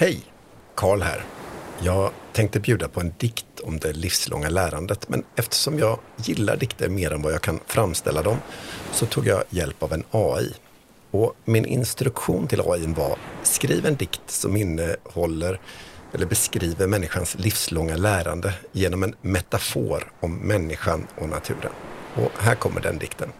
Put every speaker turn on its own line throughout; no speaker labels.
Hej! Karl här. Jag tänkte bjuda på en dikt om det livslånga lärandet men eftersom jag gillar dikter mer än vad jag kan framställa dem så tog jag hjälp av en AI. Och min instruktion till AI var skriv en dikt som innehåller eller beskriver människans livslånga lärande genom en metafor om människan och naturen. Och här kommer den dikten.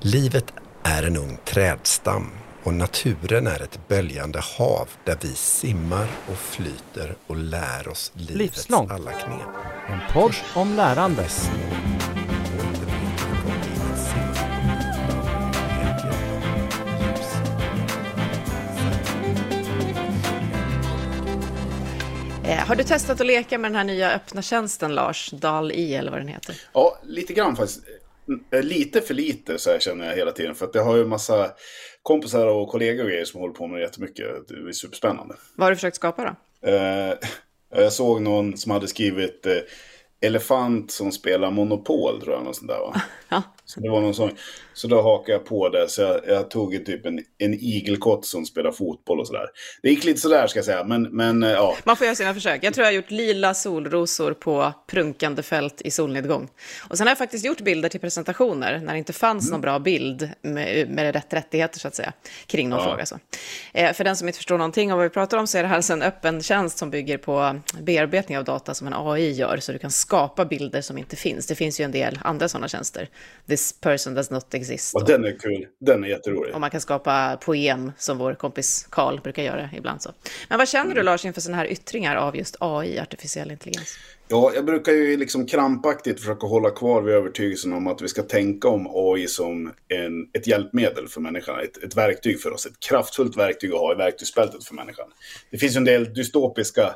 Livet är en ung trädstam och naturen är ett böljande hav där vi simmar och flyter och lär oss livets
Livslångt.
alla knep.
En podd om lärande.
Eh, har du testat att leka med den här nya öppna tjänsten Lars? DAL-I eller vad den heter?
Ja, lite grann faktiskt. Eh, Lite för lite så här känner jag hela tiden. För att jag har ju en massa kompisar och kollegor och grejer som håller på med det jättemycket. Det är superspännande.
Vad har du försökt skapa då?
Eh, jag såg någon som hade skrivit eh, Elefant som spelar Monopol tror jag. Något sånt där, va?
Ja.
Så det var någon sån. Så då hakade jag på det. Så jag, jag tog typ en, en igelkott som spelar fotboll och sådär. Det gick lite sådär ska jag säga. Men, men eh, ja.
Man får göra sina försök. Jag tror jag har gjort lila solrosor på prunkande fält i solnedgång. Och sen har jag faktiskt gjort bilder till presentationer när det inte fanns någon bra bild med, med rätt rättigheter så att säga, kring någon
Ja.
fråga. Så. Eh, för den som inte förstår någonting av vad vi pratar om så är det här alltså en öppen tjänst som bygger på bearbetning av data som en AI gör, så du kan skapa bilder som inte finns. Det finns ju en del andra sådana tjänster. This person does not exist.
Och den är kul. Den är jätterolig.
Och man kan skapa poem som vår kompis Karl brukar göra ibland. Så. Men vad känner du Lars inför sådana här yttringar av just AI, artificiell intelligens?
Ja, jag brukar ju liksom krampaktigt försöka hålla kvar vid övertygelsen om att vi ska tänka om AI som en, ett hjälpmedel för människan. Ett, ett verktyg för oss. Ett kraftfullt verktyg att ha i verktygsbältet för människan. Det finns ju en del dystopiska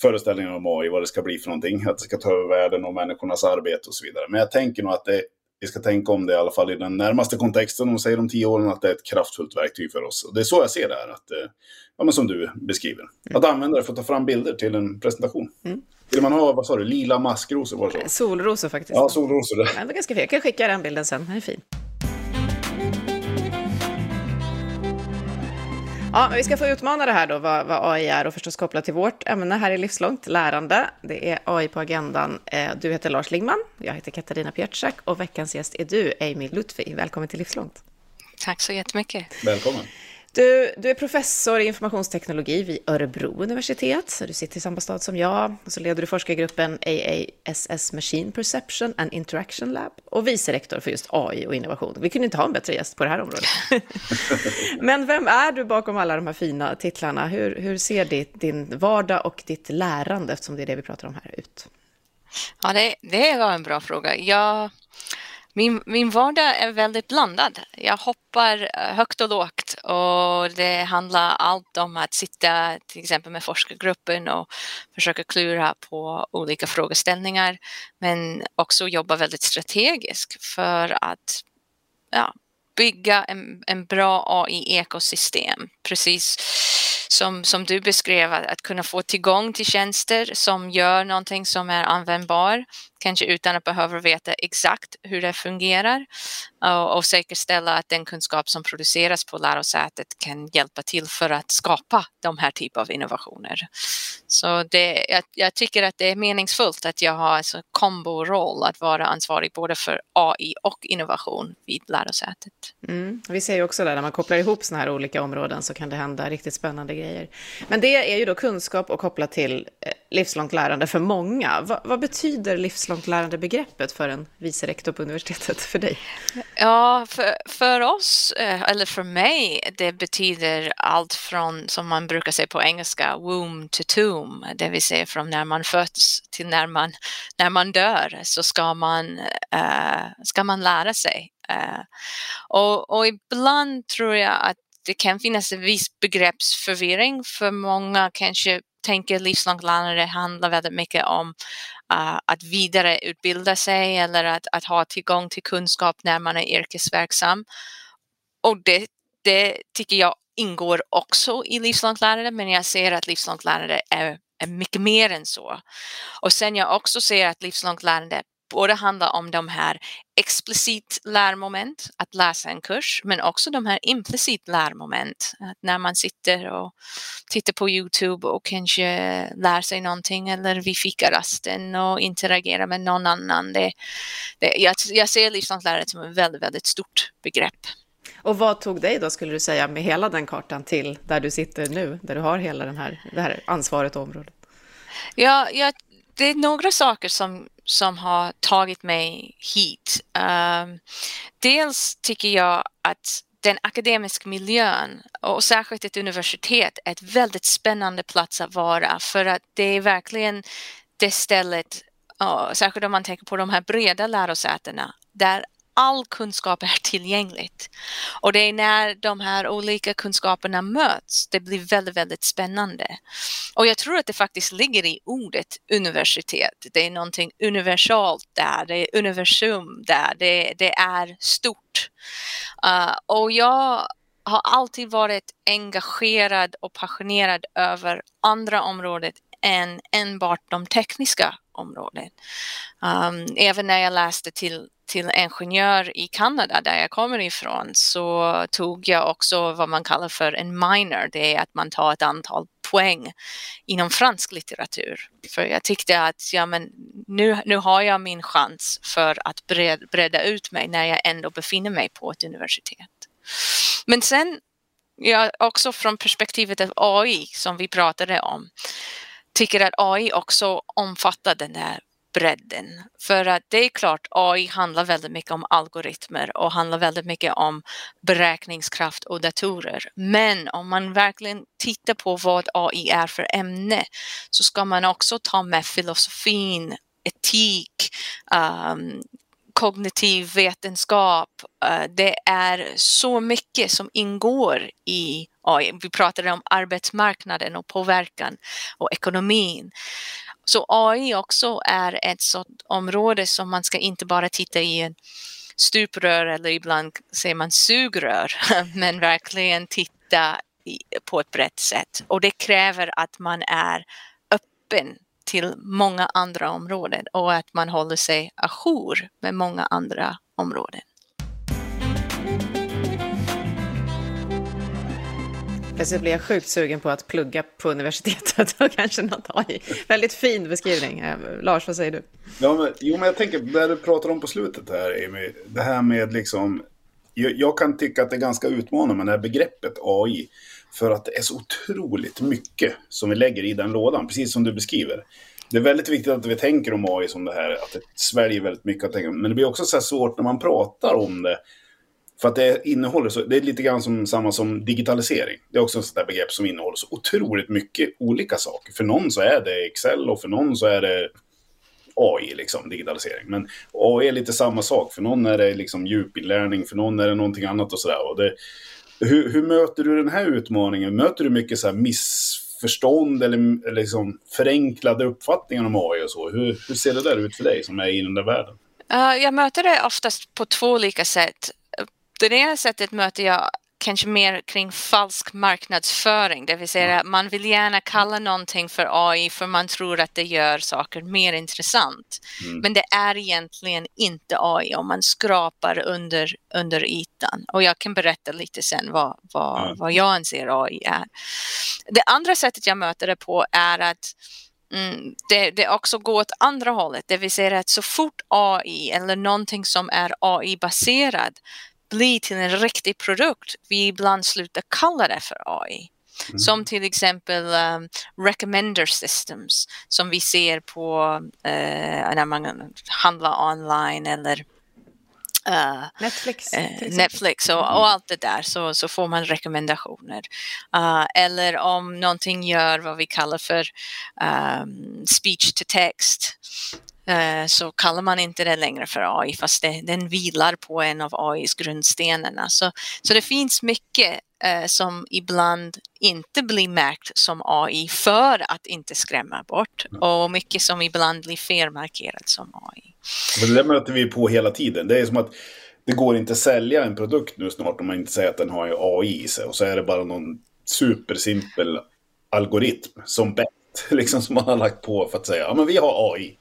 föreställningar om AI, vad det ska bli för någonting. Att det ska ta över världen och människornas arbete och så vidare. Men jag tänker nog att det, vi ska tänka om det i alla fall i den närmaste kontexten, om vi säger om tio åren, att det är ett kraftfullt verktyg för oss. Och det är så jag ser det här, att, eh, ja, men som du beskriver. Att använda det för att ta fram bilder till en presentation. Vill man ha, vad sa du, lila maskrosor? Var det så?
Solrosor faktiskt.
Ja, solrosor.
Ja, det var ganska fin. Jag kan skicka den bilden sen, den är fin. Ja, men vi ska få utmana det här då, vad, vad AI är och förstås kopplat till vårt ämne här i livslångt lärande. Det är AI på agendan. Eh, Du heter Lars Lingman, jag heter Katarina Pietschak och veckans gäst är du, Amy Lutfi. Välkommen till Livslångt.
Tack så jättemycket.
Välkommen.
Du, du är professor i informationsteknologi vid Örebro universitet. Så du sitter i samma stad som jag. Och så leder du forskargruppen AASS Machine Perception and Interaction Lab och vice rektor för just AI och innovation. Vi kunde inte ha en bättre gäst på det här området. Men vem är du bakom alla de här fina titlarna? Hur, hur ser ditt, din vardag och ditt lärande, eftersom det är det vi pratar om här, ut?
Ja, det, det var en bra fråga. Jag, min, min vardag är väldigt blandad. Jag hoppar eh, högt och lågt och det handlar allt om att sitta till exempel med forskargruppen och försöka klura på olika frågeställningar men också jobba väldigt strategiskt för att ja, bygga en, en bra AI-ekosystem. Precis som, som du beskrev, att, att kunna få tillgång till tjänster som gör någonting som är användbar, kanske utan att behöva veta exakt hur det fungerar och, och säkerställa att den kunskap som produceras på lärosätet kan hjälpa till för att skapa de här typen av innovationer. Så det, jag, jag tycker att det är meningsfullt att jag har en kombo-roll att vara ansvarig både för AI och innovation vid lärosätet.
Mm. Vi ser ju också där, när man kopplar ihop sådana här olika områden så kan det hända riktigt spännande grejer. Men det är ju då kunskap och kopplat till eh, livslångt lärande för många. Va, vad betyder livslångt livslångt lärande-begreppet för en vice rektor på universitetet för dig?
Ja, för, för oss, eh, eller för mig, det betyder allt från, som man brukar säga på engelska, womb to tomb, det vill säga från när man föds till när man, när man dör, så ska man, eh, ska man lära sig. Eh, och, och ibland tror jag att det kan finnas en viss begreppsförvirring, för många kanske tänker livslångt lärande handlar väldigt mycket om uh, att vidareutbilda sig eller att, att ha tillgång till kunskap när man är yrkesverksam. Och det, det tycker jag ingår också i livslångt lärande, men jag ser att livslångt lärande är, är mycket mer än så. Och sen jag också ser att livslångt lärande både handlar om de här explicit lärmoment, att läsa en kurs, men också de här implicit lärmoment, att när man sitter och tittar på Youtube och kanske lär sig någonting eller vid fikarasten och interagerar med någon annan. Det, det, jag, jag ser livslångt som ett väldigt, väldigt stort begrepp.
Och vad tog dig då, skulle du säga, med hela den kartan till där du sitter nu, där du har hela den här, det här ansvaret och området?
Ja, jag, det är några saker som, som har tagit mig hit. Um, dels tycker jag att den akademiska miljön och särskilt ett universitet är ett väldigt spännande plats att vara för att det är verkligen det stället, särskilt om man tänker på de här breda lärosätena, där all kunskap är tillgängligt. Och det är när de här olika kunskaperna möts, det blir väldigt, väldigt spännande. Och jag tror att det faktiskt ligger i ordet universitet. Det är någonting universalt där, det är universum där, det, det är stort. Uh, och jag har alltid varit engagerad och passionerad över andra områden än enbart de tekniska områden. Um, även när jag läste till till ingenjör i Kanada där jag kommer ifrån så tog jag också vad man kallar för en minor. Det är att man tar ett antal poäng inom fransk litteratur. För jag tyckte att ja, men nu, nu har jag min chans för att bred, bredda ut mig när jag ändå befinner mig på ett universitet. Men sen, ja, också från perspektivet av AI som vi pratade om, tycker att AI också omfattar den där bredden. För att det är klart, AI handlar väldigt mycket om algoritmer och handlar väldigt mycket om beräkningskraft och datorer. Men om man verkligen tittar på vad AI är för ämne så ska man också ta med filosofin, etik, um, kognitiv vetenskap. Uh, det är så mycket som ingår i AI. Vi pratade om arbetsmarknaden och påverkan och ekonomin. Så AI också är ett sådant område som man ska inte bara titta i en stuprör eller ibland säger man sugrör, men verkligen titta på ett brett sätt. Och det kräver att man är öppen till många andra områden och att man håller sig ajour med många andra områden.
Plötsligt blir jag sjukt sugen på att plugga på universitetet och kanske något AI. Väldigt fin beskrivning. Eh, Lars, vad säger du?
Ja, men, jo, men jag tänker, det du pratar om på slutet här, Amy, det här med liksom... Jag, jag kan tycka att det är ganska utmanande med det här begreppet AI. För att det är så otroligt mycket som vi lägger i den lådan, precis som du beskriver. Det är väldigt viktigt att vi tänker om AI som det här, att det sväljer väldigt mycket att tänka Men det blir också så svårt när man pratar om det för att det innehåller så, det är lite grann som samma som digitalisering. Det är också ett sånt där begrepp som innehåller så otroligt mycket olika saker. För någon så är det Excel och för någon så är det AI, liksom, digitalisering. Men AI är lite samma sak. För någon är det liksom djupinlärning, för någon är det någonting annat och sådär. Hur, hur, möter du den här utmaningen? Möter du mycket så här missförstånd eller, eller liksom förenklade uppfattningar om AI och så? Hur, hur ser det där ut för dig som är i den där världen?
Uh, jag möter det oftast på två olika sätt det ena sättet möter jag kanske mer kring falsk marknadsföring, det vill säga mm. man vill gärna kalla någonting för AI för man tror att det gör saker mer intressant. Mm. Men det är egentligen inte AI om man skrapar under, under ytan. Och jag kan berätta lite sen vad, vad, mm. vad jag anser AI är. Det andra sättet jag möter det på är att Mm, det, det också går åt andra hållet, det vill säga att så fort AI eller någonting som är AI-baserad bli till en riktig produkt, vi ibland slutar kalla det för AI. Mm. Som till exempel um, recommender systems som vi ser på uh, när man handlar online eller
Uh, Netflix.
Uh, Netflix och, och, allt det där så, så får man rekommendationer. Uh, eller om någonting gör vad vi kallar för um, speech to text så kallar man inte det längre för AI fast det, den vilar på en av AIs grundstenarna. Så, så det finns mycket eh, som ibland inte blir märkt som AI för att inte skrämma bort och mycket som ibland blir felmarkerat som AI.
Men det möter vi på hela tiden. Det är som att det går inte att sälja en produkt nu snart om man inte säger att den har AI i sig och så är det bara någon supersimpel algoritm som bett liksom som man har lagt på för att säga ja men vi har AI.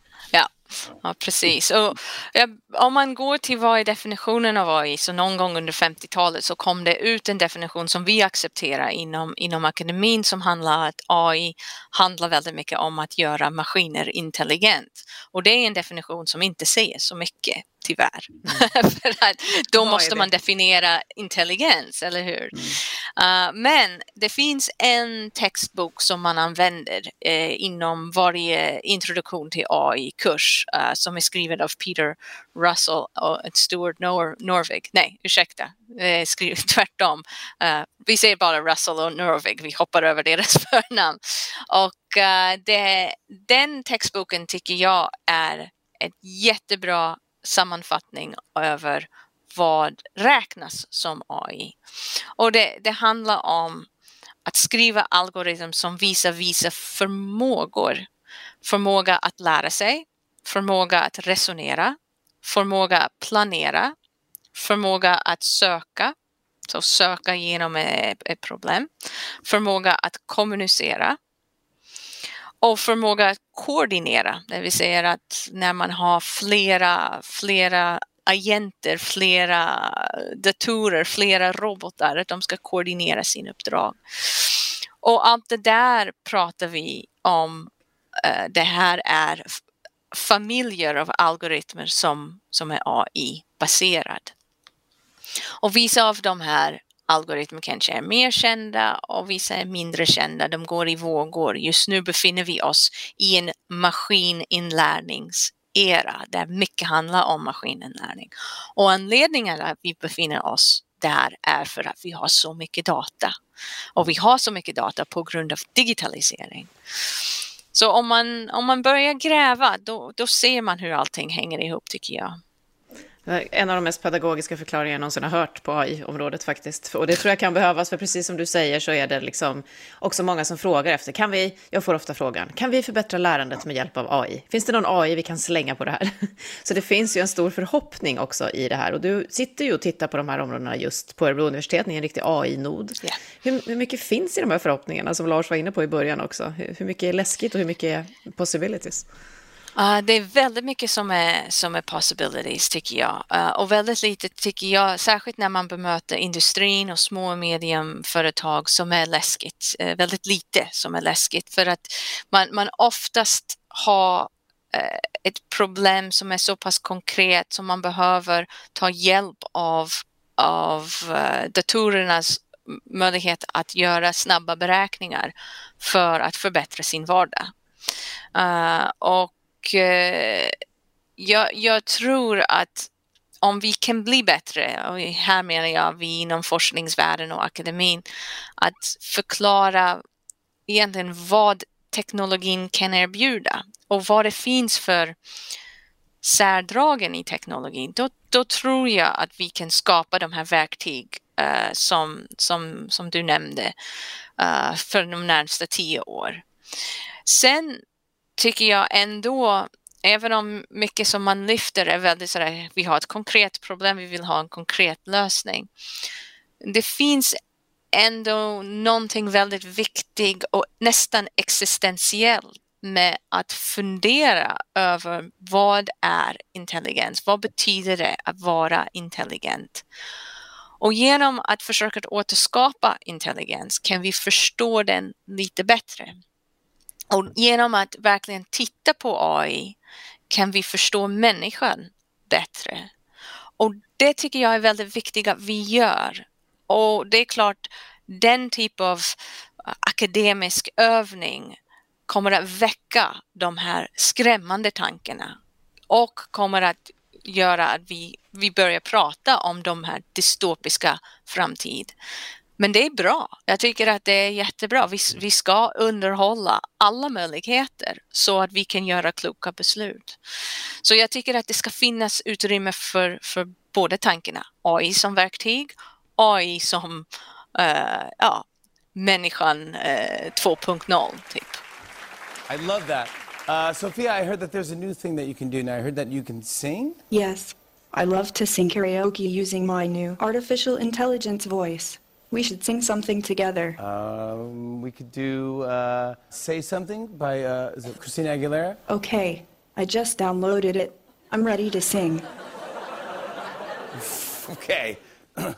Ja, precis. Och, ja, om man går till vad är definitionen av AI, så någon gång under 50-talet så kom det ut en definition som vi accepterar inom, inom akademin som handlar om att AI handlar väldigt mycket om att göra maskiner intelligent. Och det är en definition som inte säger så mycket tyvärr. Mm. För att då Vad måste man definiera intelligens, eller hur? Mm. Uh, men det finns en textbok som man använder uh, inom varje introduktion till AI-kurs uh, som är skriven av Peter Russell och Stuart Nor Norvig. Nej, ursäkta, eh, skrivet tvärtom. vi säger bara Russell och Norvig, vi hoppar över deras förnamn. Och det, den textboken tycker jag är ett jättebra sammanfattning över vad räknas som AI. Och det, det handlar om att skriva algoritmer som visar vissa förmågor. Förmåga att lära sig, förmåga att resonera, förmåga att planera, förmåga att söka, så söka genom ett problem, förmåga att kommunicera, och förmåga att koordinera, det vill säga att när man har flera, flera agenter, flera datorer, flera robotar, att de ska koordinera sin uppdrag. Och allt det där pratar vi om. Eh, det här är familjer av algoritmer som, som är AI-baserad. Och vissa av de här algoritmer kanske är mer kända och vissa är mindre kända. De går i vågor. Just nu befinner vi oss i en maskininlärningsera där mycket handlar om maskininlärning. Och anledningen att vi befinner oss där är för att vi har så mycket data. Och vi har så mycket data på grund av digitalisering. Så om man, om man börjar gräva då, då ser man hur allting hänger ihop tycker jag.
En av de mest pedagogiska förklaringar jag någonsin har hört på AI-området faktiskt. Och det tror jag kan behövas, för precis som du säger så är det liksom också många som frågar efter, kan vi, jag får ofta frågan, kan vi förbättra lärandet med hjälp av AI? Finns det någon AI vi kan slänga på det här? Så det finns ju en stor förhoppning också i det här. Och du sitter ju och tittar på de här områdena just på Örebro universitet, ni är en riktig AI-nod. Yeah. Hur, hur, mycket finns i de här förhoppningarna som Lars var inne på i början också? Hur, hur mycket är läskigt och hur mycket är possibilities?
Uh, det är väldigt mycket som är, som är possibilities tycker jag. Uh, och väldigt lite tycker jag, särskilt när man bemöter industrin och små och mediumföretag som är läskigt. Uh, väldigt lite som är läskigt för att man, man oftast har eh, ett problem som är så pass konkret som man behöver ta hjälp av, av eh, datorernas möjlighet att göra snabba beräkningar för att förbättra sin vardag. Uh, och Eh, jag, jag tror att om vi kan bli bättre, och här menar jag vi inom forskningsvärlden och akademin, att förklara egentligen vad teknologin kan erbjuda och vad det finns för särdragen i teknologin, då, då tror jag att vi kan skapa de här verktyg uh, som, som, som du nämnde uh, för de närmsta tio år. Sen tycker jag ändå, även om mycket som man lyfter är väldigt sådär, vi har ett konkret problem, vi vill ha en konkret lösning. Det finns ändå någonting väldigt viktigt och nästan existentiellt med att fundera över vad är intelligens? Vad betyder det att vara intelligent? Och genom att försöka återskapa intelligens kan vi förstå den lite bättre. Och genom att verkligen titta på AI kan vi förstå människan bättre. Och det tycker jag är väldigt viktigt att vi gör. Och det är klart, den typ av akademisk övning kommer att väcka de här skrämmande tankarna och kommer att göra att vi, vi börjar prata om de här dystopiska framtid. Men det är bra. Jag tycker att det är jättebra. Vi, vi ska underhålla alla möjligheter så att vi kan göra kloka beslut. Så jag tycker att det ska finnas utrymme för, för båda tankarna. AI som verktyg, AI som uh, ja, människan uh, eh, 2.0 typ.
I love that. Uh, Sophia, I heard that there's a new thing that you can do now. I heard that you can sing?
Yes. I love to sing karaoke using my new artificial intelligence voice. We should sing something together.
Um, we could do uh, Say Something by uh, Christina Aguilera.
Okay. I just downloaded it. I'm ready to sing.
Okay.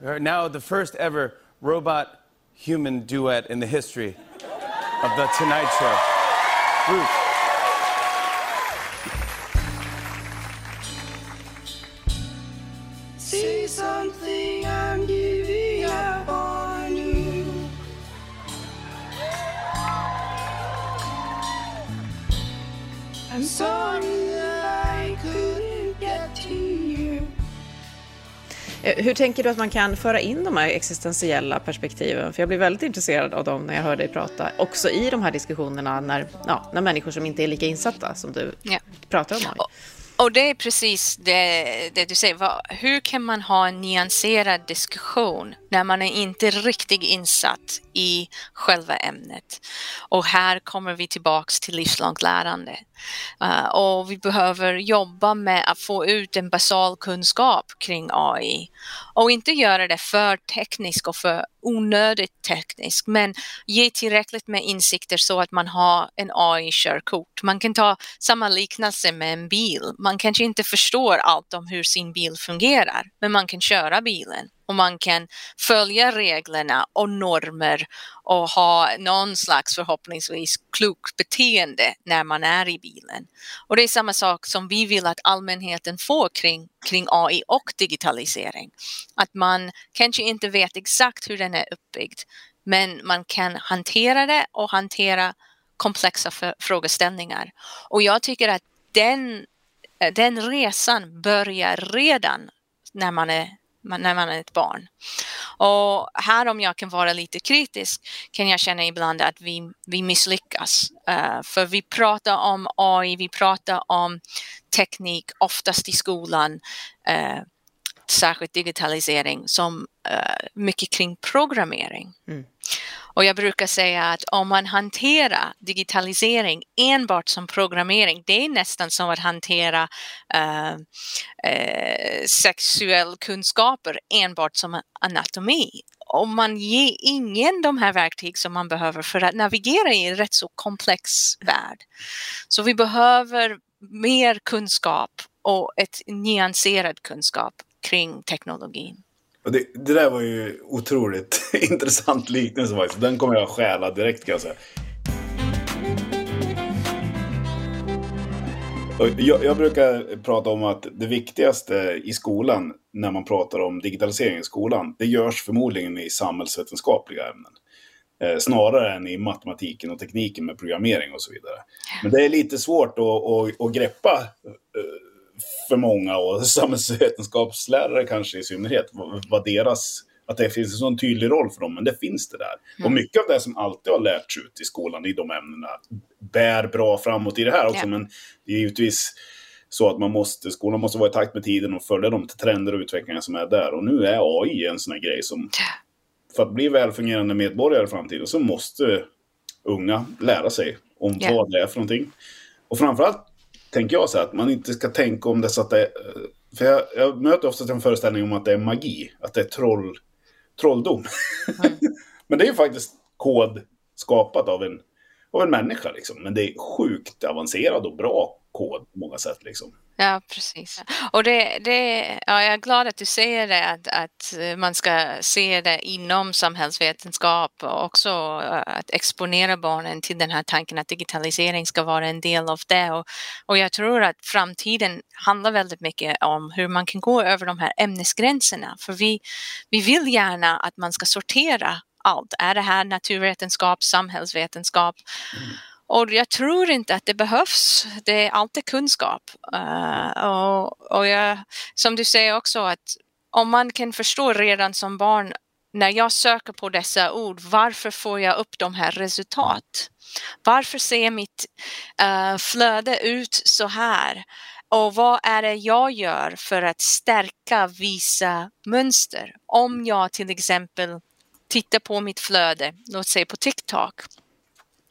Now, the first ever robot human duet in the history of The Tonight Show. Ruth.
Hur tänker du att man kan föra in de här existentiella perspektiven? För jag blir väldigt intresserad av dem när jag hör dig prata. Också i de här diskussionerna när, ja, när människor som inte är lika insatta som du
Ja.
pratar om AI.
Och det är precis det, det du säger. Hur kan man ha en nyanserad diskussion när man är inte riktigt insatt i själva ämnet? Och här kommer vi tillbaks till livslångt lärande. Uh, och vi behöver jobba med att få ut en basal kunskap kring AI och inte göra det för tekniskt och för onödigt tekniskt, men ge tillräckligt med insikter så att man har en AI-körkort. Man kan ta samma liknelse med en bil. Man kanske inte förstår allt om hur sin bil fungerar, men man kan köra bilen och man kan följa reglerna och normer och ha någon slags förhoppningsvis klokt beteende när man är i bilen. Och det är samma sak som vi vill att allmänheten får kring, kring AI och digitalisering. Att man kanske inte vet exakt hur den är uppbyggd, men man kan hantera det och hantera komplexa för, frågeställningar. Och jag tycker att den, den resan börjar redan när man är när man är ett barn. Och här om jag kan vara lite kritisk kan jag känna ibland att vi, vi misslyckas. Uh, för vi pratar om AI, vi pratar om teknik oftast i skolan, uh, särskilt digitalisering, som uh, mycket kring programmering. Mm. Och jag brukar säga att om man hanterar digitalisering enbart som programmering, det är nästan som att hantera eh, eh, sexuell kunskaper enbart som anatomi. Om man ger ingen de här verktyg som man behöver för att navigera i en rätt så komplex värld. Så vi behöver mer kunskap och ett nyanserad kunskap kring teknologin.
Det, det där var ju otroligt intressant liknelse faktiskt. Den kommer jag stjäla direkt kan jag säga. Jag, jag brukar prata om att det viktigaste i skolan, när man pratar om digitalisering i skolan, det görs förmodligen i samhällsvetenskapliga ämnen. Eh, snarare än i matematiken och tekniken med programmering och så vidare. Men det är lite svårt att, att, att greppa eh, för många och samhällsvetenskapslärare kanske i synnerhet, vad, deras, att det finns en sån tydlig roll för dem, men det finns det där. Och mycket av det som alltid har lärts ut i skolan i de ämnena bär bra framåt i det här också,
Ja.
men det är givetvis så att man måste, skolan måste vara i takt med tiden och följa de trender och utvecklingar som är där. Och nu är AI en sån här grej som, för att bli välfungerande medborgare i framtiden så måste unga lära sig om
Ja.
vad det är för någonting. Och framförallt tänker jag så här att man inte ska tänka om det så att det. För jag, jag möter ofta en föreställning om att det är magi, att det är troll, trolldom. Men det är ju faktiskt kod skapat av en, av en människa liksom. Men det är sjukt avancerad och bra kod på många sätt liksom.
Ja, precis. Och det, det, ja, jag är glad att du säger det, att, att man ska se det inom samhällsvetenskap och också eh, att exponera barnen till den här tanken att digitalisering ska vara en del av det. Och, och jag tror att framtiden handlar väldigt mycket om hur man kan gå över de här ämnesgränserna. För vi, vi vill gärna att man ska sortera allt. Är det här naturvetenskap, samhällsvetenskap? Och jag tror inte att det behövs. Det är alltid kunskap. Eh, och, och jag, som du säger också att om man kan förstå redan som barn när jag söker på dessa ord, varför får jag upp de här resultat? Varför ser mitt eh, flöde ut så här? Och vad är det jag gör för att stärka vissa mönster? Om jag till exempel tittar på mitt flöde, låt säga på TikTok,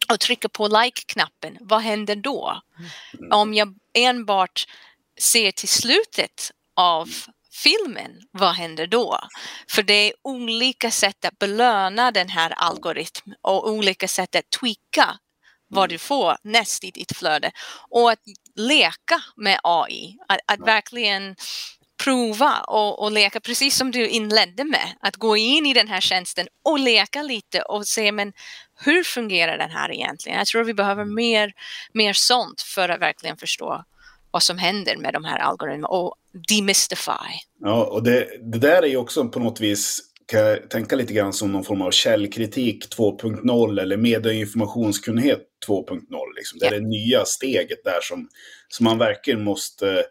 och trycker på like-knappen, vad händer då? Om jag enbart ser till slutet av filmen, vad händer då? För det är olika sätt att belöna den här algoritmen och olika sätt att tweaka vad du får näst i ditt flöde. Och att leka med AI, att, att verkligen prova och, och, leka, precis som du inledde med, att gå in i den här tjänsten och leka lite och se men hur fungerar den här egentligen? Jag tror vi behöver mer, mer sånt för att verkligen förstå vad som händer med de här algoritmerna och demystify.
Ja, och det, det där är ju också på något vis kan jag tänka lite grann som någon form av källkritik 2.0 eller medieinformationskunnighet 2.0. Liksom. Det är yeah. det nya steget där som, som man verkligen måste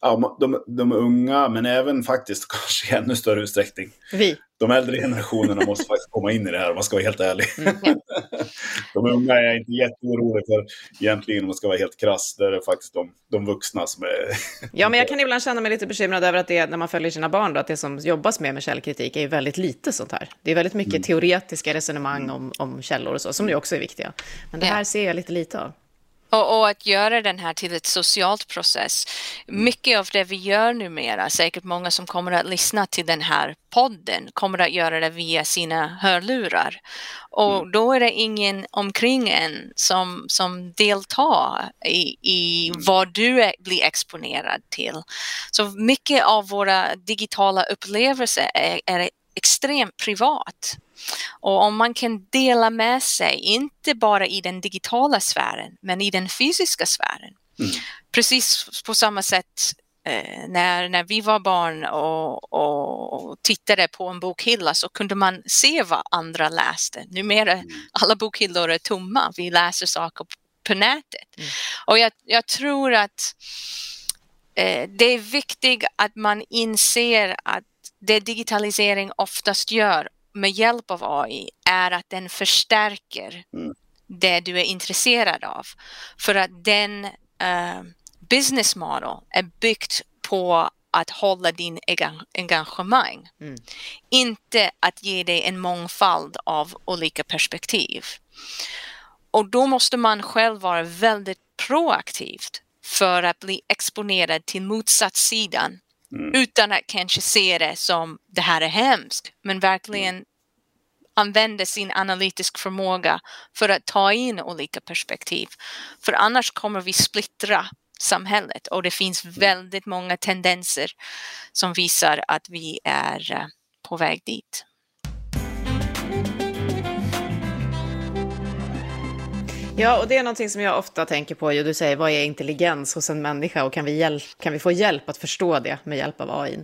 ja, de, de unga, men även faktiskt kanske i ännu större utsträckning.
Vi.
De äldre generationerna måste faktiskt komma in i det här om man ska vara helt ärlig. Mm. de unga är jag inte jätteorolig för egentligen om man ska vara helt krass. Det är faktiskt de, de vuxna som är...
ja, men jag kan ibland känna mig lite bekymrad över att det, när man följer sina barn, då, att det som jobbas med med källkritik är väldigt lite sånt här. Det är väldigt mycket mm. teoretiska resonemang om, om källor och så, som ju också är viktiga. Men det här ser jag lite lite av.
Och, och, att göra den här till ett socialt process. Mycket av det vi gör numera, säkert många som kommer att lyssna till den här podden, kommer att göra det via sina hörlurar. Och mm. då är det ingen omkring en som, som deltar i, i mm. vad du är, blir exponerad till. Så mycket av våra digitala upplevelser är, är extremt privat. Och om man kan dela med sig, inte bara i den digitala sfären, men i den fysiska sfären. Mm. Precis på samma sätt eh, när, när vi var barn och, och, tittade på en bokhylla så kunde man se vad andra läste. Numera mm. alla bokhyllor är tomma, vi läser saker på nätet. Mm. Och jag, jag, tror att eh, det är viktigt att man inser att det digitalisering oftast gör med hjälp av AI är att den förstärker mm. det du är intresserad av. För att den uh, business model är byggt på att hålla din engagemang. Mm. Inte att ge dig en mångfald av olika perspektiv. Och då måste man själv vara väldigt proaktivt för att bli exponerad till motsatssidan Mm. Utan att kanske se det som det här är hemskt, men verkligen mm. använda sin analytisk förmåga för att ta in olika perspektiv. För annars kommer vi splittra samhället och det finns mm. väldigt många tendenser som visar att vi är eh, på väg dit.
Ja, och det är någonting som jag ofta tänker på. Du säger, vad är intelligens hos en människa och kan vi, hjälp, kan vi få hjälp att förstå det med hjälp av AI?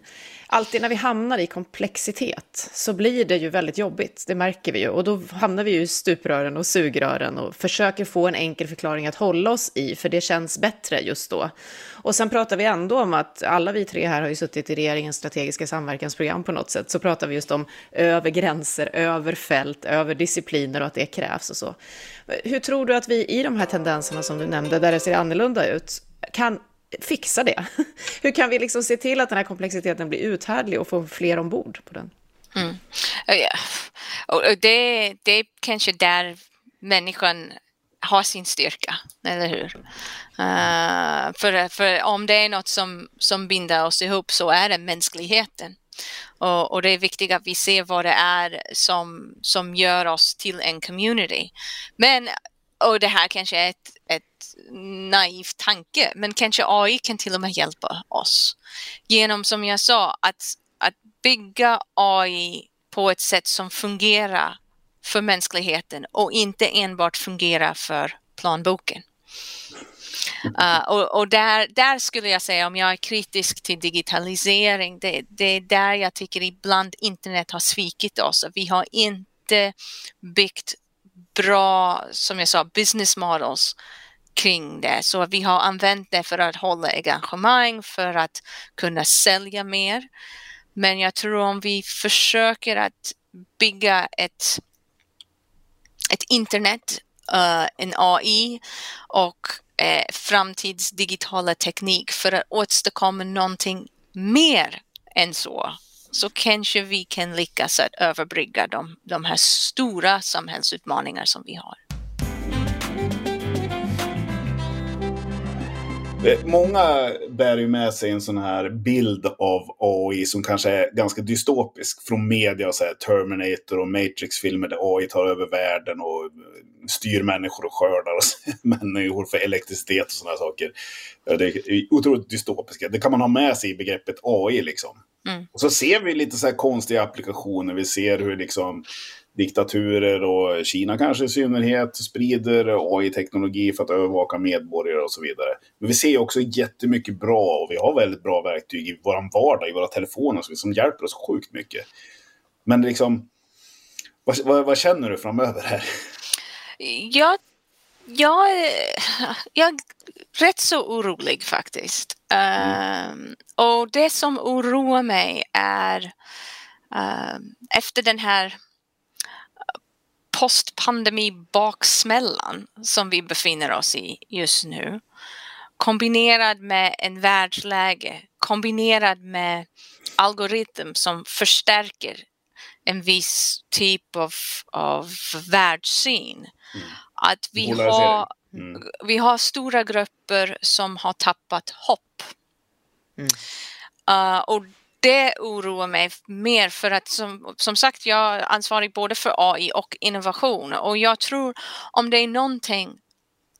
Alltid när vi hamnar i komplexitet så blir det ju väldigt jobbigt, det märker vi ju. Och då hamnar vi ju i stuprören och sugrören och försöker få en enkel förklaring att hålla oss i, för det känns bättre just då. Och sen pratar vi ändå om att alla vi tre här har ju suttit i regeringens strategiska samverkansprogram på något sätt, så pratar vi just om över gränser, över fält, över discipliner och att det krävs och så. Hur tror du att vi i de här tendenserna som du nämnde, där det ser annorlunda ut, kan fixa det? Hur kan vi liksom se till att den här komplexiteten blir uthärdlig och få fler ombord på den?
Mm. Och det, det är kanske där människan har sin styrka, eller hur? Uh, för, för om det är något som, som binder oss ihop så är det mänskligheten. Och, och, det är viktigt att vi ser vad det är som, som gör oss till en community. Men, och det här kanske är ett, ett naiv tanke, men kanske AI kan till och med hjälpa oss. Genom, som jag sa, att, att bygga AI på ett sätt som fungerar för mänskligheten och inte enbart fungerar för planboken. Uh, och, och där, där, skulle jag säga, om jag är kritisk till digitalisering, det, det, är där jag tycker ibland internet har svikit oss. Vi har inte byggt bra, som jag sa, business models kring det. Så vi har använt det för att hålla engagemang, för att kunna sälja mer. Men jag tror om vi försöker att bygga ett, ett internet, uh, en AI och eh, uh, framtids digitala teknik för att åstadkomma någonting mer än så så kanske vi kan lyckas att överbrygga de, de här stora samhällsutmaningar som vi har.
Många bär ju med sig en sån här bild av AI som kanske är ganska dystopisk från media, och så här Terminator och Matrix-filmer där AI tar över världen och styr människor och skördar och människor för elektricitet och sådana saker. Det är otroligt dystopiska. Det kan man ha med sig i begreppet AI liksom.
Mm.
Och så ser vi lite så här konstiga applikationer. Vi ser hur liksom diktaturer och Kina kanske i synnerhet sprider AI-teknologi för att övervaka medborgare och så vidare. Men vi ser också jättemycket bra och vi har väldigt bra verktyg i vår vardag, i våra telefoner som- hjälper oss sjukt mycket. Men liksom, vad, vad, vad känner du framöver här?
Jag, jag, är- jag är rätt så orolig faktiskt. Ehm, och det som oroar mig är ehm, efter den här postpandemi-baksmällan som vi befinner oss i just nu kombinerad med en världsläge kombinerad med algoritm som förstärker en viss typ av, av världssyn. Att vi har,
Mm.
vi har stora grupper som har tappat hopp.
Mm.
Uh, och det oroar mig mer för att som, som sagt jag är ansvarig både för AI och innovation och jag tror om det är någonting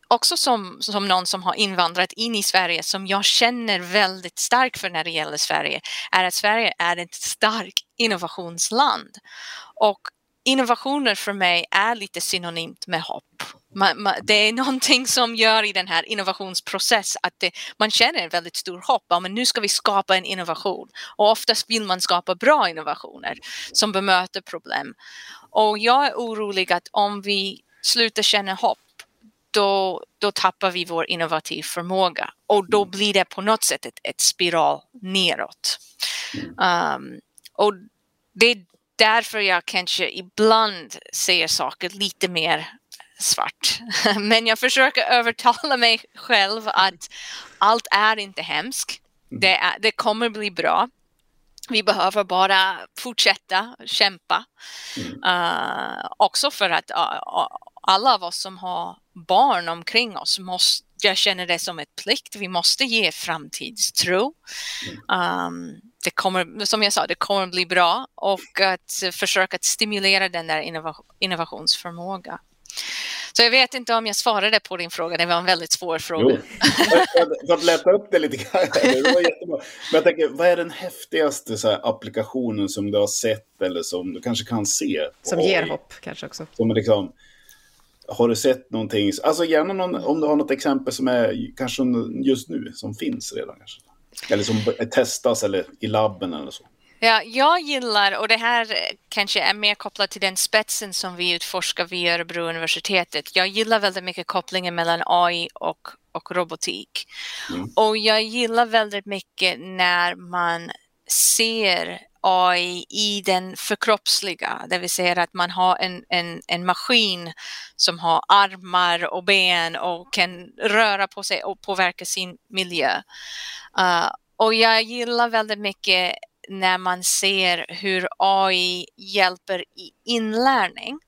också som, som någon som har invandrat in i Sverige som jag känner väldigt starkt för när det gäller Sverige är att Sverige är ett starkt innovationsland. Och innovationer för mig är lite synonymt med hopp. Man, man, det är någonting som gör i den här innovationsprocess att det, man känner en väldigt stor hopp. Ja, men nu ska vi skapa en innovation. Och oftast vill man skapa bra innovationer som bemöter problem. Och jag är orolig att om vi slutar känna hopp då, då tappar vi vår innovativ förmåga och då blir det på något sätt ett, ett spiral neråt. Um, och det är därför jag kanske ibland ser saker lite mer svart. Men jag försöker övertala mig själv att allt är inte hemskt. Det, är, det kommer bli bra. Vi behöver bara fortsätta kämpa. Uh, också för att uh, alla av oss som har barn omkring oss måste, jag känner det som ett plikt. Vi måste ge framtidstro. Um, det kommer, som jag sa, det kommer bli bra och att försöka att stimulera den där innova- innovationsförmåga. Så jag vet inte om jag svarade på din fråga, det var en väldigt svår fråga.
Jo, för, för att lätta upp det lite grann. Det var jättebra. Men jag tänker, vad är den häftigaste så här, applikationen som du har sett eller som du kanske kan se?
Som ger
AI?
hopp kanske också.
Som är liksom, har du sett någonting? Alltså gärna någon, om du har något exempel som är kanske just nu, som finns redan kanske. Eller som testas eller i labben eller så.
Ja, jag gillar, och det här kanske är mer kopplat till den spetsen som vi utforskar vid Örebro universitetet. Jag gillar väldigt mycket kopplingen mellan AI och, och robotik. Och jag gillar väldigt mycket när man ser AI i den förkroppsliga, det vill säga att man har en, en, en maskin som har armar och ben och kan röra på sig och påverka sin miljö. Uh, och jag gillar väldigt mycket när man ser hur AI hjälper i inlärning.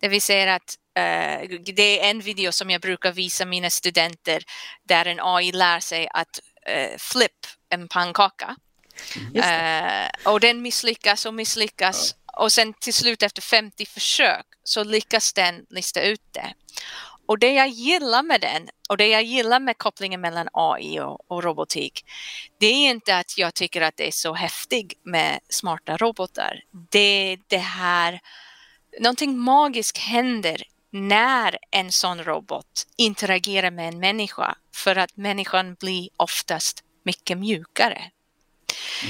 Det vill säga att uh, det är en video som jag brukar visa mina studenter där en AI lär sig att uh, flip en pannkaka. Uh, och den misslyckas och misslyckas och sen till slut efter 50 försök så lyckas den lista ut det. Och det jag gillar med den och det jag gillar med kopplingen mellan AI och, och robotik det är inte att jag tycker att det är så häftigt med smarta robotar. Det är det här, någonting magiskt händer när en sån robot interagerar med en människa för att människan blir oftast mycket mjukare.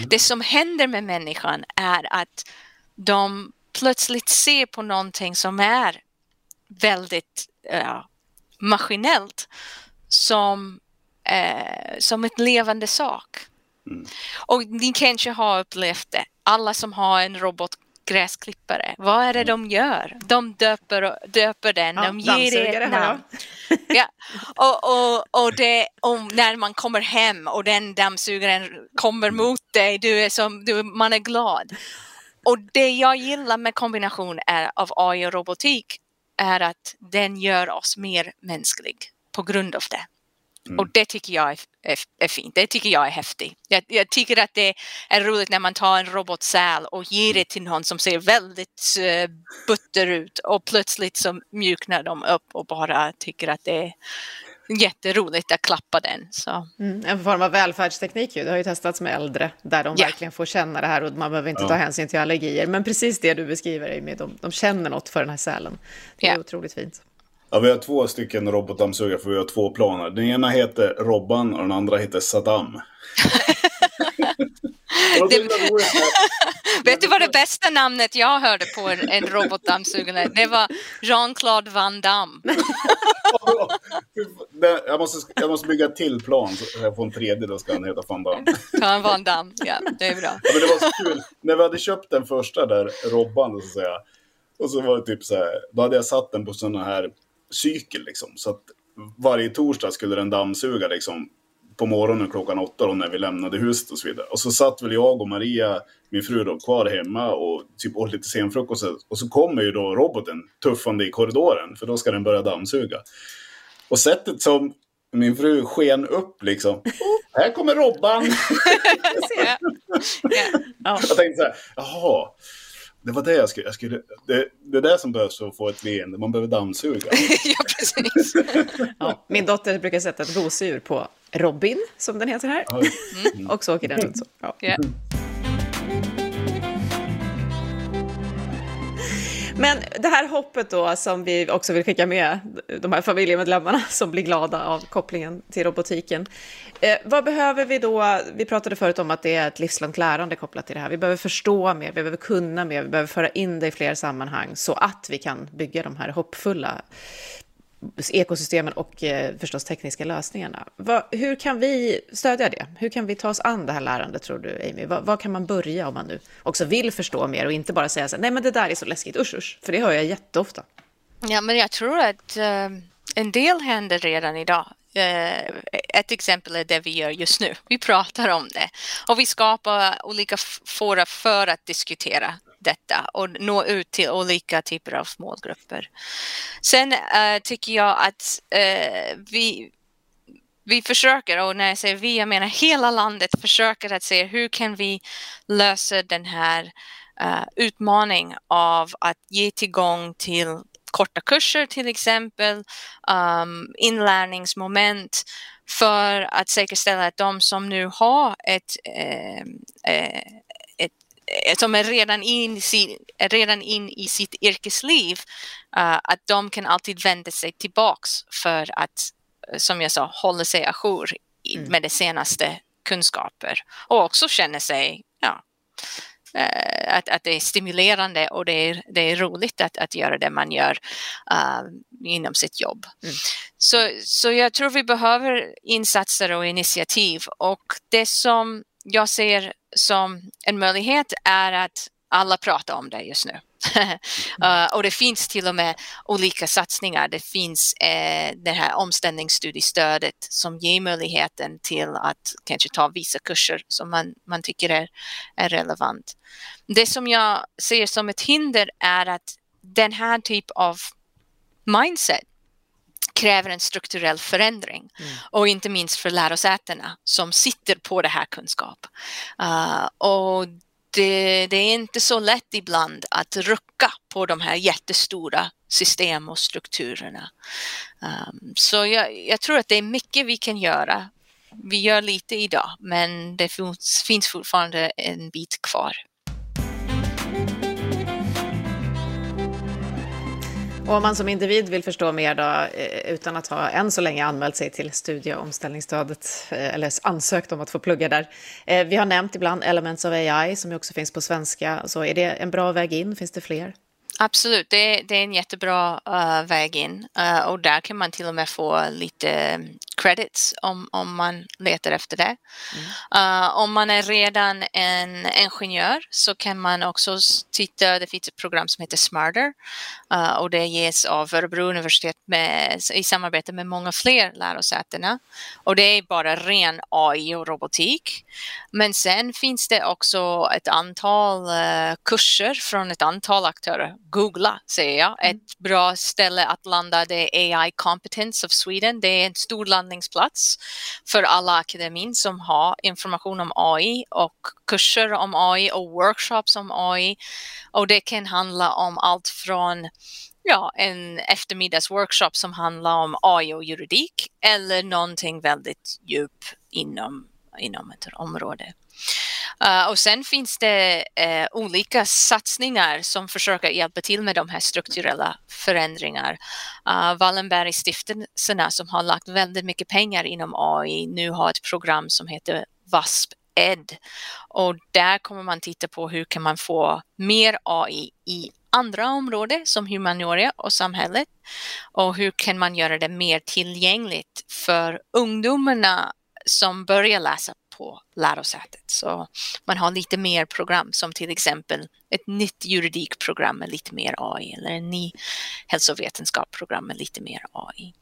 Det som händer med människan är att de plötsligt ser på någonting som är väldigt uh, maskinellt som, uh, som ett levande sak. Mm. Och ni kanske har upplevt det, alla som har en robotgräsklippare, vad är det de gör? De döper, döper den,
ja,
de ger det ett namn. ja. och, och, och, det, och när man kommer hem och den dammsugaren kommer mot dig, du är som, du, man är glad. Och det jag gillar med kombination är, av AI och robotik är att den gör oss mer mänsklig på grund av det. Och det tycker jag är, är, är, fint, det tycker jag är häftigt. Jag, jag, tycker att det är roligt när man tar en robotsäl och ger det till någon som ser väldigt uh, butter ut och plötsligt så mjuknar de upp och bara tycker att det är jätteroligt att klappa den. Så.
Mm, en form av välfärdsteknik ju. Det har ju testats med äldre där de yeah. verkligen får känna det här och man behöver inte ja. ta hänsyn till allergier. Men precis det du beskriver, Amy, de, de känner något för den här sälen. Det är yeah. otroligt fint.
Ja, vi har två stycken robotdammsugare för vi har två planer. Den ena heter Robban och den andra heter Saddam.
det, vet du vad det bästa namnet jag hörde på en, en robotdammsugare? Det var Jean-Claude Van Damme.
jag, måste, jag måste bygga till plan så jag får en tredje, då ska han heta Van Damme.
Ja, Van Damme, ja, det är bra.
Ja, men det var så kul. När vi hade köpt den första där, Robban, så att säga. Och så var det typ så här, då hade jag satt den på sådana här cykel liksom. Så att varje torsdag skulle den dammsuga liksom på morgonen klockan åtta då, när vi lämnade huset och så vidare. Och så satt väl jag och Maria, min fru då, kvar hemma och typ åt lite senfrukost. Och så kommer ju då roboten tuffande i korridoren, för då ska den börja dammsuga. Och sättet som min fru sken upp liksom. Oh, här kommer Robban! jag tänkte så här, jaha. Det var det jag skulle... Jag skulle det, det är det som behövs för att få ett leende. Man behöver dammsuga.
ja, precis.
ja, min dotter brukar sätta ett gosedjur på Robin, som den heter här. Mm. och så åker den ut så. Ja. Yeah. Men det här hoppet då som vi också vill skicka med de här familjemedlemmarna som blir glada av kopplingen till robotiken. Eh, vad behöver vi då? Vi pratade förut om att det är ett livslångt lärande kopplat till det här. Vi behöver förstå mer, vi behöver kunna mer, vi behöver föra in det i fler sammanhang så att vi kan bygga de här hoppfulla ekosystemen och eh, förstås tekniska lösningarna. Va, hur kan vi stödja det? Hur kan vi ta oss an det här lärandet, tror du, Amy? Var kan man börja om man nu också vill förstå mer och inte bara säga så nej men det där är så läskigt, usch usch, för det hör jag jätteofta.
Ja, men jag tror att uh, en del händer redan idag. Eh, ett exempel är det vi gör just nu. Vi pratar om det och vi skapar olika fora för att diskutera detta och nå ut till olika typer av målgrupper. Sen äh, tycker jag att äh, vi, vi försöker, och när jag säger vi, jag menar hela landet försöker att se hur kan vi lösa den här eh, uh, utmaningen av att ge tillgång till korta kurser till exempel, um, inlärningsmoment för att säkerställa att de som nu har ett, eh, Eh, som är redan in, i, redan in i sitt yrkesliv, uh, att de kan alltid vända sig tillbaks för att, eh, som jag sa, hålla sig ajour mm. med det senaste kunskaper och också känna sig, ja, uh, att, att det är stimulerande och det är, det är roligt att, att göra det man gör uh, inom sitt jobb. Mm. Så, så jag tror vi behöver insatser och initiativ och det som jag ser som en möjlighet är att alla pratar om det just nu. uh, och det finns till och med olika satsningar. Det finns uh, det här omställningsstudiestödet som ger möjligheten till att kanske ta vissa kurser som man, man tycker är, är relevant. Det som jag ser som ett hinder är att den här typ av mindset kräver en strukturell förändring mm. och inte minst för lärosätena som sitter på det här kunskap. Uh, och det, det, är inte så lätt ibland att rucka på de här jättestora system och strukturerna. Um, så jag, jag, tror att det är mycket vi kan göra. Vi gör lite idag, men det finns, finns fortfarande en bit kvar.
Och om man som individ vill förstå mer då, eh, utan att ha än så länge anmält sig till studie och omställningsstödet eh, eller ansökt om att få plugga där. Eh, vi har nämnt ibland Elements of AI som också finns på svenska. Så är det en bra väg in? Finns det fler?
Absolut, det, det är en jättebra uh, väg in uh, och där kan man till och med få lite credits om, om man letar efter det. Mm. Uh, om man är redan en ingenjör så kan man också titta, det finns ett program som heter Smarter och det ges av Örebro universitet med, i samarbete med många fler lärosätena. Och det är bara ren AI och robotik. Men sen finns det också ett antal kurser från ett antal aktörer googla säger jag. Mm. Ett bra ställe att landa det är AI Competence of Sweden. Det är en stor land landningsplats för alla akademin som har information om AI och kurser om AI och workshops om AI. Och det kan handla om allt från ja, en eftermiddagsworkshop som handlar om AI och juridik eller någonting väldigt djup inom, inom ett område. Uh, och sen finns det uh, olika satsningar som försöker hjälpa till med de här strukturella förändringar. Uh, Wallenbergstiftelserna som har lagt väldigt mycket pengar inom AI nu har ett program som heter VASP Ed och där kommer man titta på hur kan man få mer AI i andra områden som humaniora och samhället och hur kan man göra det mer tillgängligt för ungdomarna som börjar läsa på lärosätet. Så man har lite mer program som till exempel ett nytt juridikprogram med lite mer AI eller en ny hälsovetenskapsprogram med lite mer AI.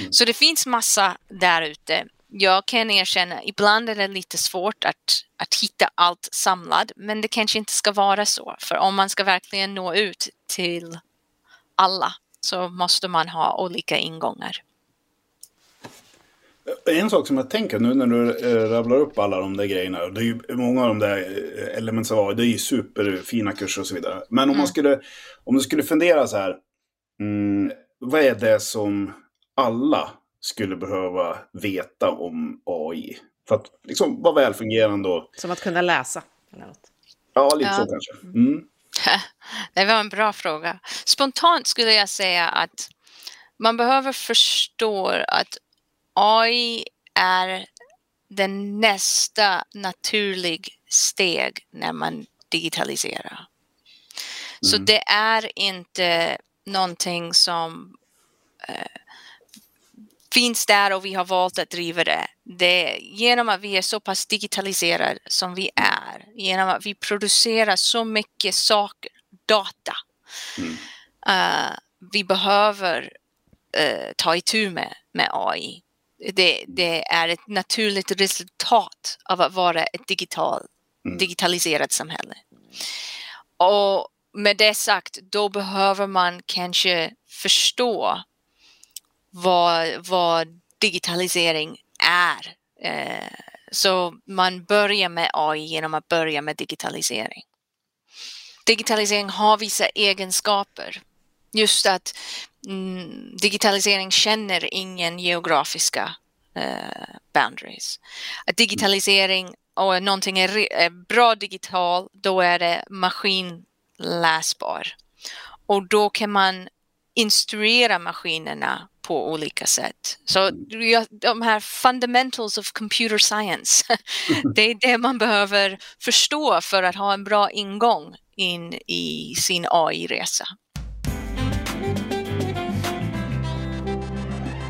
Mm. Så det finns massa där ute. Jag kan erkänna, ibland är det lite svårt att, att hitta allt samlat, men det kanske inte ska vara så. För om man ska verkligen nå ut till alla så måste man ha olika ingångar.
En sak som jag tänker nu när du äh, rabblar upp alla de där grejerna. Det är ju många av de där eh, AI, det är ju superfina kurser och så vidare. Men om mm. man skulle, om du skulle fundera så här. Mm, vad är det som alla skulle behöva veta om AI? För att liksom vara välfungerande och...
Som att kunna läsa? Eller något.
Ja, lite ja. så kanske. Mm.
Det var en bra fråga. Spontant skulle jag säga att man behöver förstå att AI är den nästa naturlig steg när man digitaliserar. Mm. Så det är inte någonting som eh, finns där och vi har valt att driva det. det. Genom att vi är så pass digitaliserade som vi är, genom att vi producerar så mycket saker, data. Mm. Uh, vi behöver uh, ta itu med, med AI det, det, är ett naturligt resultat av att vara ett digital, mm. digitaliserat samhälle. Och med det sagt, då behöver man kanske förstå vad, vad digitalisering är. Eh, så man börjar med AI genom att börja med digitalisering. Digitalisering har vissa egenskaper. Just att mm, digitalisering känner ingen geografiska eh, boundaries. Att digitalisering och någonting är, är bra digital, då är det maskinläsbar. Och då kan man instruera maskinerna på olika sätt. Så de här fundamentals of computer science, det är det man behöver förstå för att ha en bra ingång in i sin AI-resa.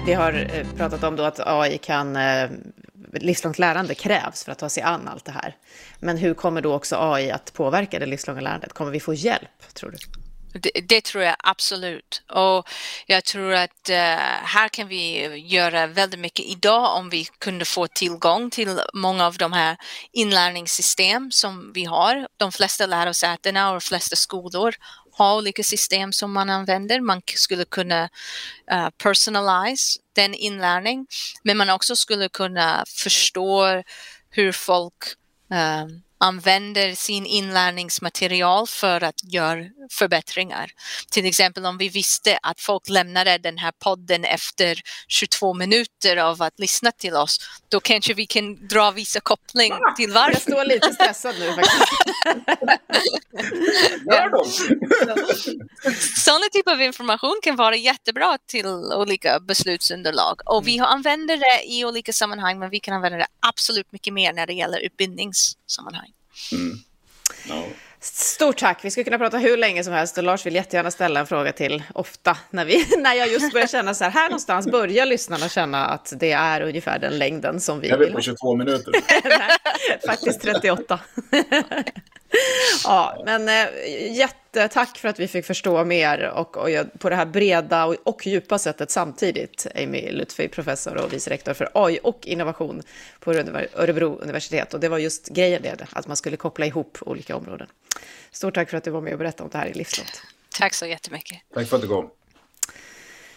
Vi har eh, pratat om då att AI kan, eh, livslångt lärande krävs för att ta sig an allt det här. Men hur kommer då också AI att påverka det livslånga lärandet? Kommer vi få hjälp, tror du?
Det, det, tror jag absolut. Och jag tror att uh, här kan vi göra väldigt mycket idag om vi kunde få tillgång till många av de här inlärningssystem som vi har. De flesta lärosätena och de flesta skolor ha olika system som man använder. Man skulle kunna uh, personalize den inlärning, men man också skulle kunna förstå hur folk uh, använder sin inlärningsmaterial för att göra förbättringar. Till exempel om vi visste att folk lämnade den här podden efter 22 minuter av att lyssna till oss, då kanske vi kan dra vissa koppling till varför.
Jag står lite stressad nu faktiskt.
Sådana typer av information kan vara jättebra till olika beslutsunderlag och vi använder det i olika sammanhang men vi kan använda det absolut mycket mer när det gäller utbildningssammanhang. Mm.
No. Stort tack. Vi skulle kunna prata hur länge som helst och Lars vill jättegärna ställa en fråga till ofta när, vi, när jag just börjar känna så här, här någonstans börjar lyssnarna känna att det är ungefär den längden som vi
jag
vill. Jag
på 22 minuter.
Nej, faktiskt 38. ja, men äh, jättetack för att vi fick förstå mer och, och på det här breda och, och djupa sättet samtidigt. Amy Lutfi, professor och vice rektor för AI och innovation på Örebro universitet. Och det var just grejen det, att man skulle koppla ihop olika områden. Stort tack för att du var med och berättade om det här i Livslångt.
Tack så jättemycket.
Tack för att du kom.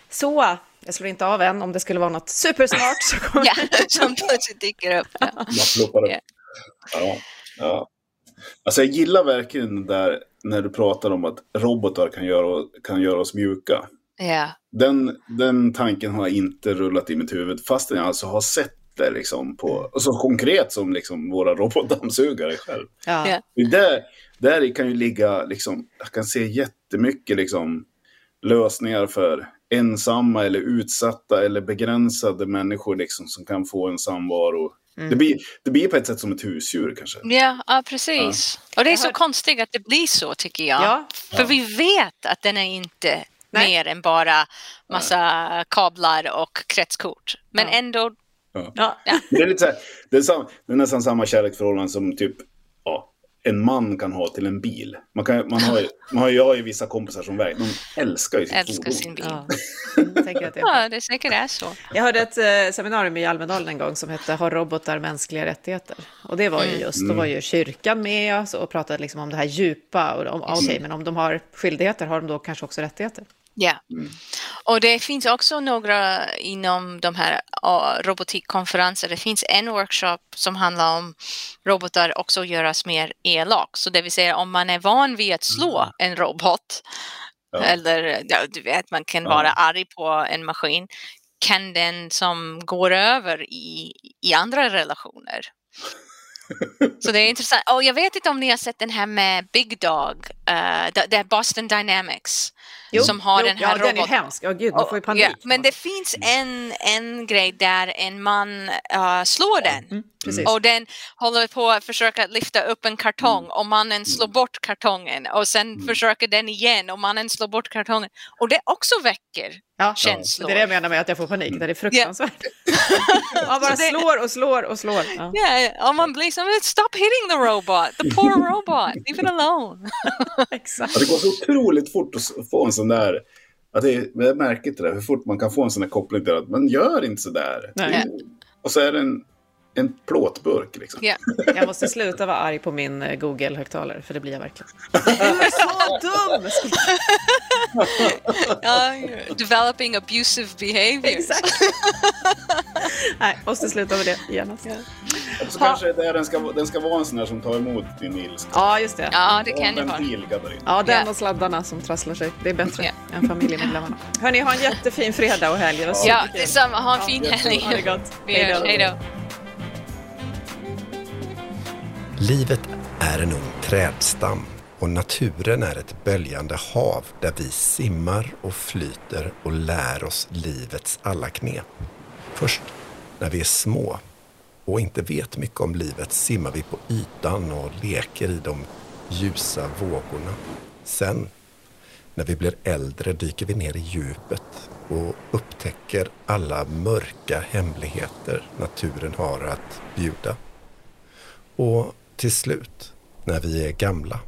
Så, jag slår inte av än om det skulle vara något supersmart. Så kommer...
Ja, som plötsligt dyker upp. Ja.
Man ploppar upp.
Ja,
ja. Alltså jag gillar verkligen det där när du pratar om att robotar kan göra, kan göra oss mjuka.
Ja.
Den, den tanken har inte rullat i mitt huvud fastän jag alltså har sett det liksom på, och så konkret som liksom våra robotdammsugare själv.
Ja.
Där, där kan ju ligga, liksom, jag kan se jättemycket liksom, lösningar för ensamma eller utsatta eller begränsade människor liksom, som kan få en samvaro. Det, blir, det blir på ett sätt som ett husdjur kanske.
Ja, ja, precis. Och det är så konstigt att det blir så tycker jag.
Ja.
För vi vet att den är inte
Nej.
mer än bara massa kablar och kretskort. Men
Ja.
ändå,
Ja.
Det är, lite så här, det, är sam, det är nästan samma kärleksförhållande som typ ja, en man kan ha till en bil. Man, kan, man, har, ju- man har, jag har ju vissa kompisar som verkligen de älskar ju sitt
älskar
fordon.
sin bil.
Ja. Jag tänker att det är
Ja, det säkert är så.
Jag hörde ett eh, seminarium i Almedalen en gång som hette Har robotar mänskliga rättigheter? Och det var ju just, då var ju kyrkan med oss och pratade liksom om det här djupa. Och om, okej, men om de har skyldigheter, har de då kanske också rättigheter?
Ja. Och det finns också några inom de här robotikkonferenser. Det finns en workshop som handlar om robotar också göras mer elak. Så det vill säga om man är van vid att slå en robot
Ja.
eller ja, du vet man kan
Ja.
vara arg på en maskin kan den som går över i, i andra relationer. Så det är intressant. Och jag vet inte om ni har sett den här med Big Dog, uh, det är Boston Dynamics som har den här
ja, den är
roboten.
hemsk. Ja, gud, man får ju panik.
ja, men det finns en, en grej där en man uh, slår den.
Mm, precis.
Och den håller på att försöka lyfta upp en kartong och mannen slår bort kartongen och sen försöker den igen och mannen slår bort kartongen. Och det också väcker
ja,
känslor.
Det är det jag menar med att jag får panik. Det är fruktansvärt. Man bara slår och slår och slår. Ja.
Och man blir som stop hitting the robot, the poor robot, leave it alone.
Exakt.
Ja, det går så otroligt fort att få en sån där... Att det är, jag märker inte det, hur fort man kan få en sån där koppling till att man gör inte så där.
Nej.
Och så är det en, en plåtburk liksom.
Ja.
Jag måste sluta vara arg på min eh, Google-högtalare, för det blir jag verkligen. Du är så dum!
Ja, developing abusive behaviors.
Exakt. Nej, måste sluta med det genast. Ja.
Och så kanske det är, den, ska, den ska vara en sån där som tar emot din ilska.
ja, just det.
Ja, det kan ju vara.
Ja, den
Ja.
och sladdarna som trasslar sig. Det är bättre
Ja.
än familjemedlemmarna. Hörni, ha en jättefin fredag och helg.
Ja, detsamma. Ha en fin helg.
Ha det gott.
Hej då.
Livet är en ung trädstam och naturen är ett böljande hav där vi simmar och flyter och lär oss livets alla knep. Först när vi är små och inte vet mycket om livet simmar vi på ytan och leker i de ljusa vågorna. Sen, när vi blir äldre, dyker vi ner i djupet och upptäcker alla mörka hemligheter naturen har att bjuda. Och till slut, när vi är gamla,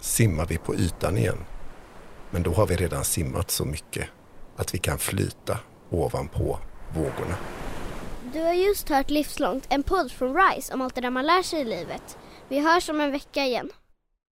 simmar vi på ytan igen. Men då har vi redan simmat så mycket att vi kan flyta ovanpå vågorna.
Du har just hört Livslångt, en podd från RISE om allt det där man lär sig i livet. Vi hörs om en vecka igen.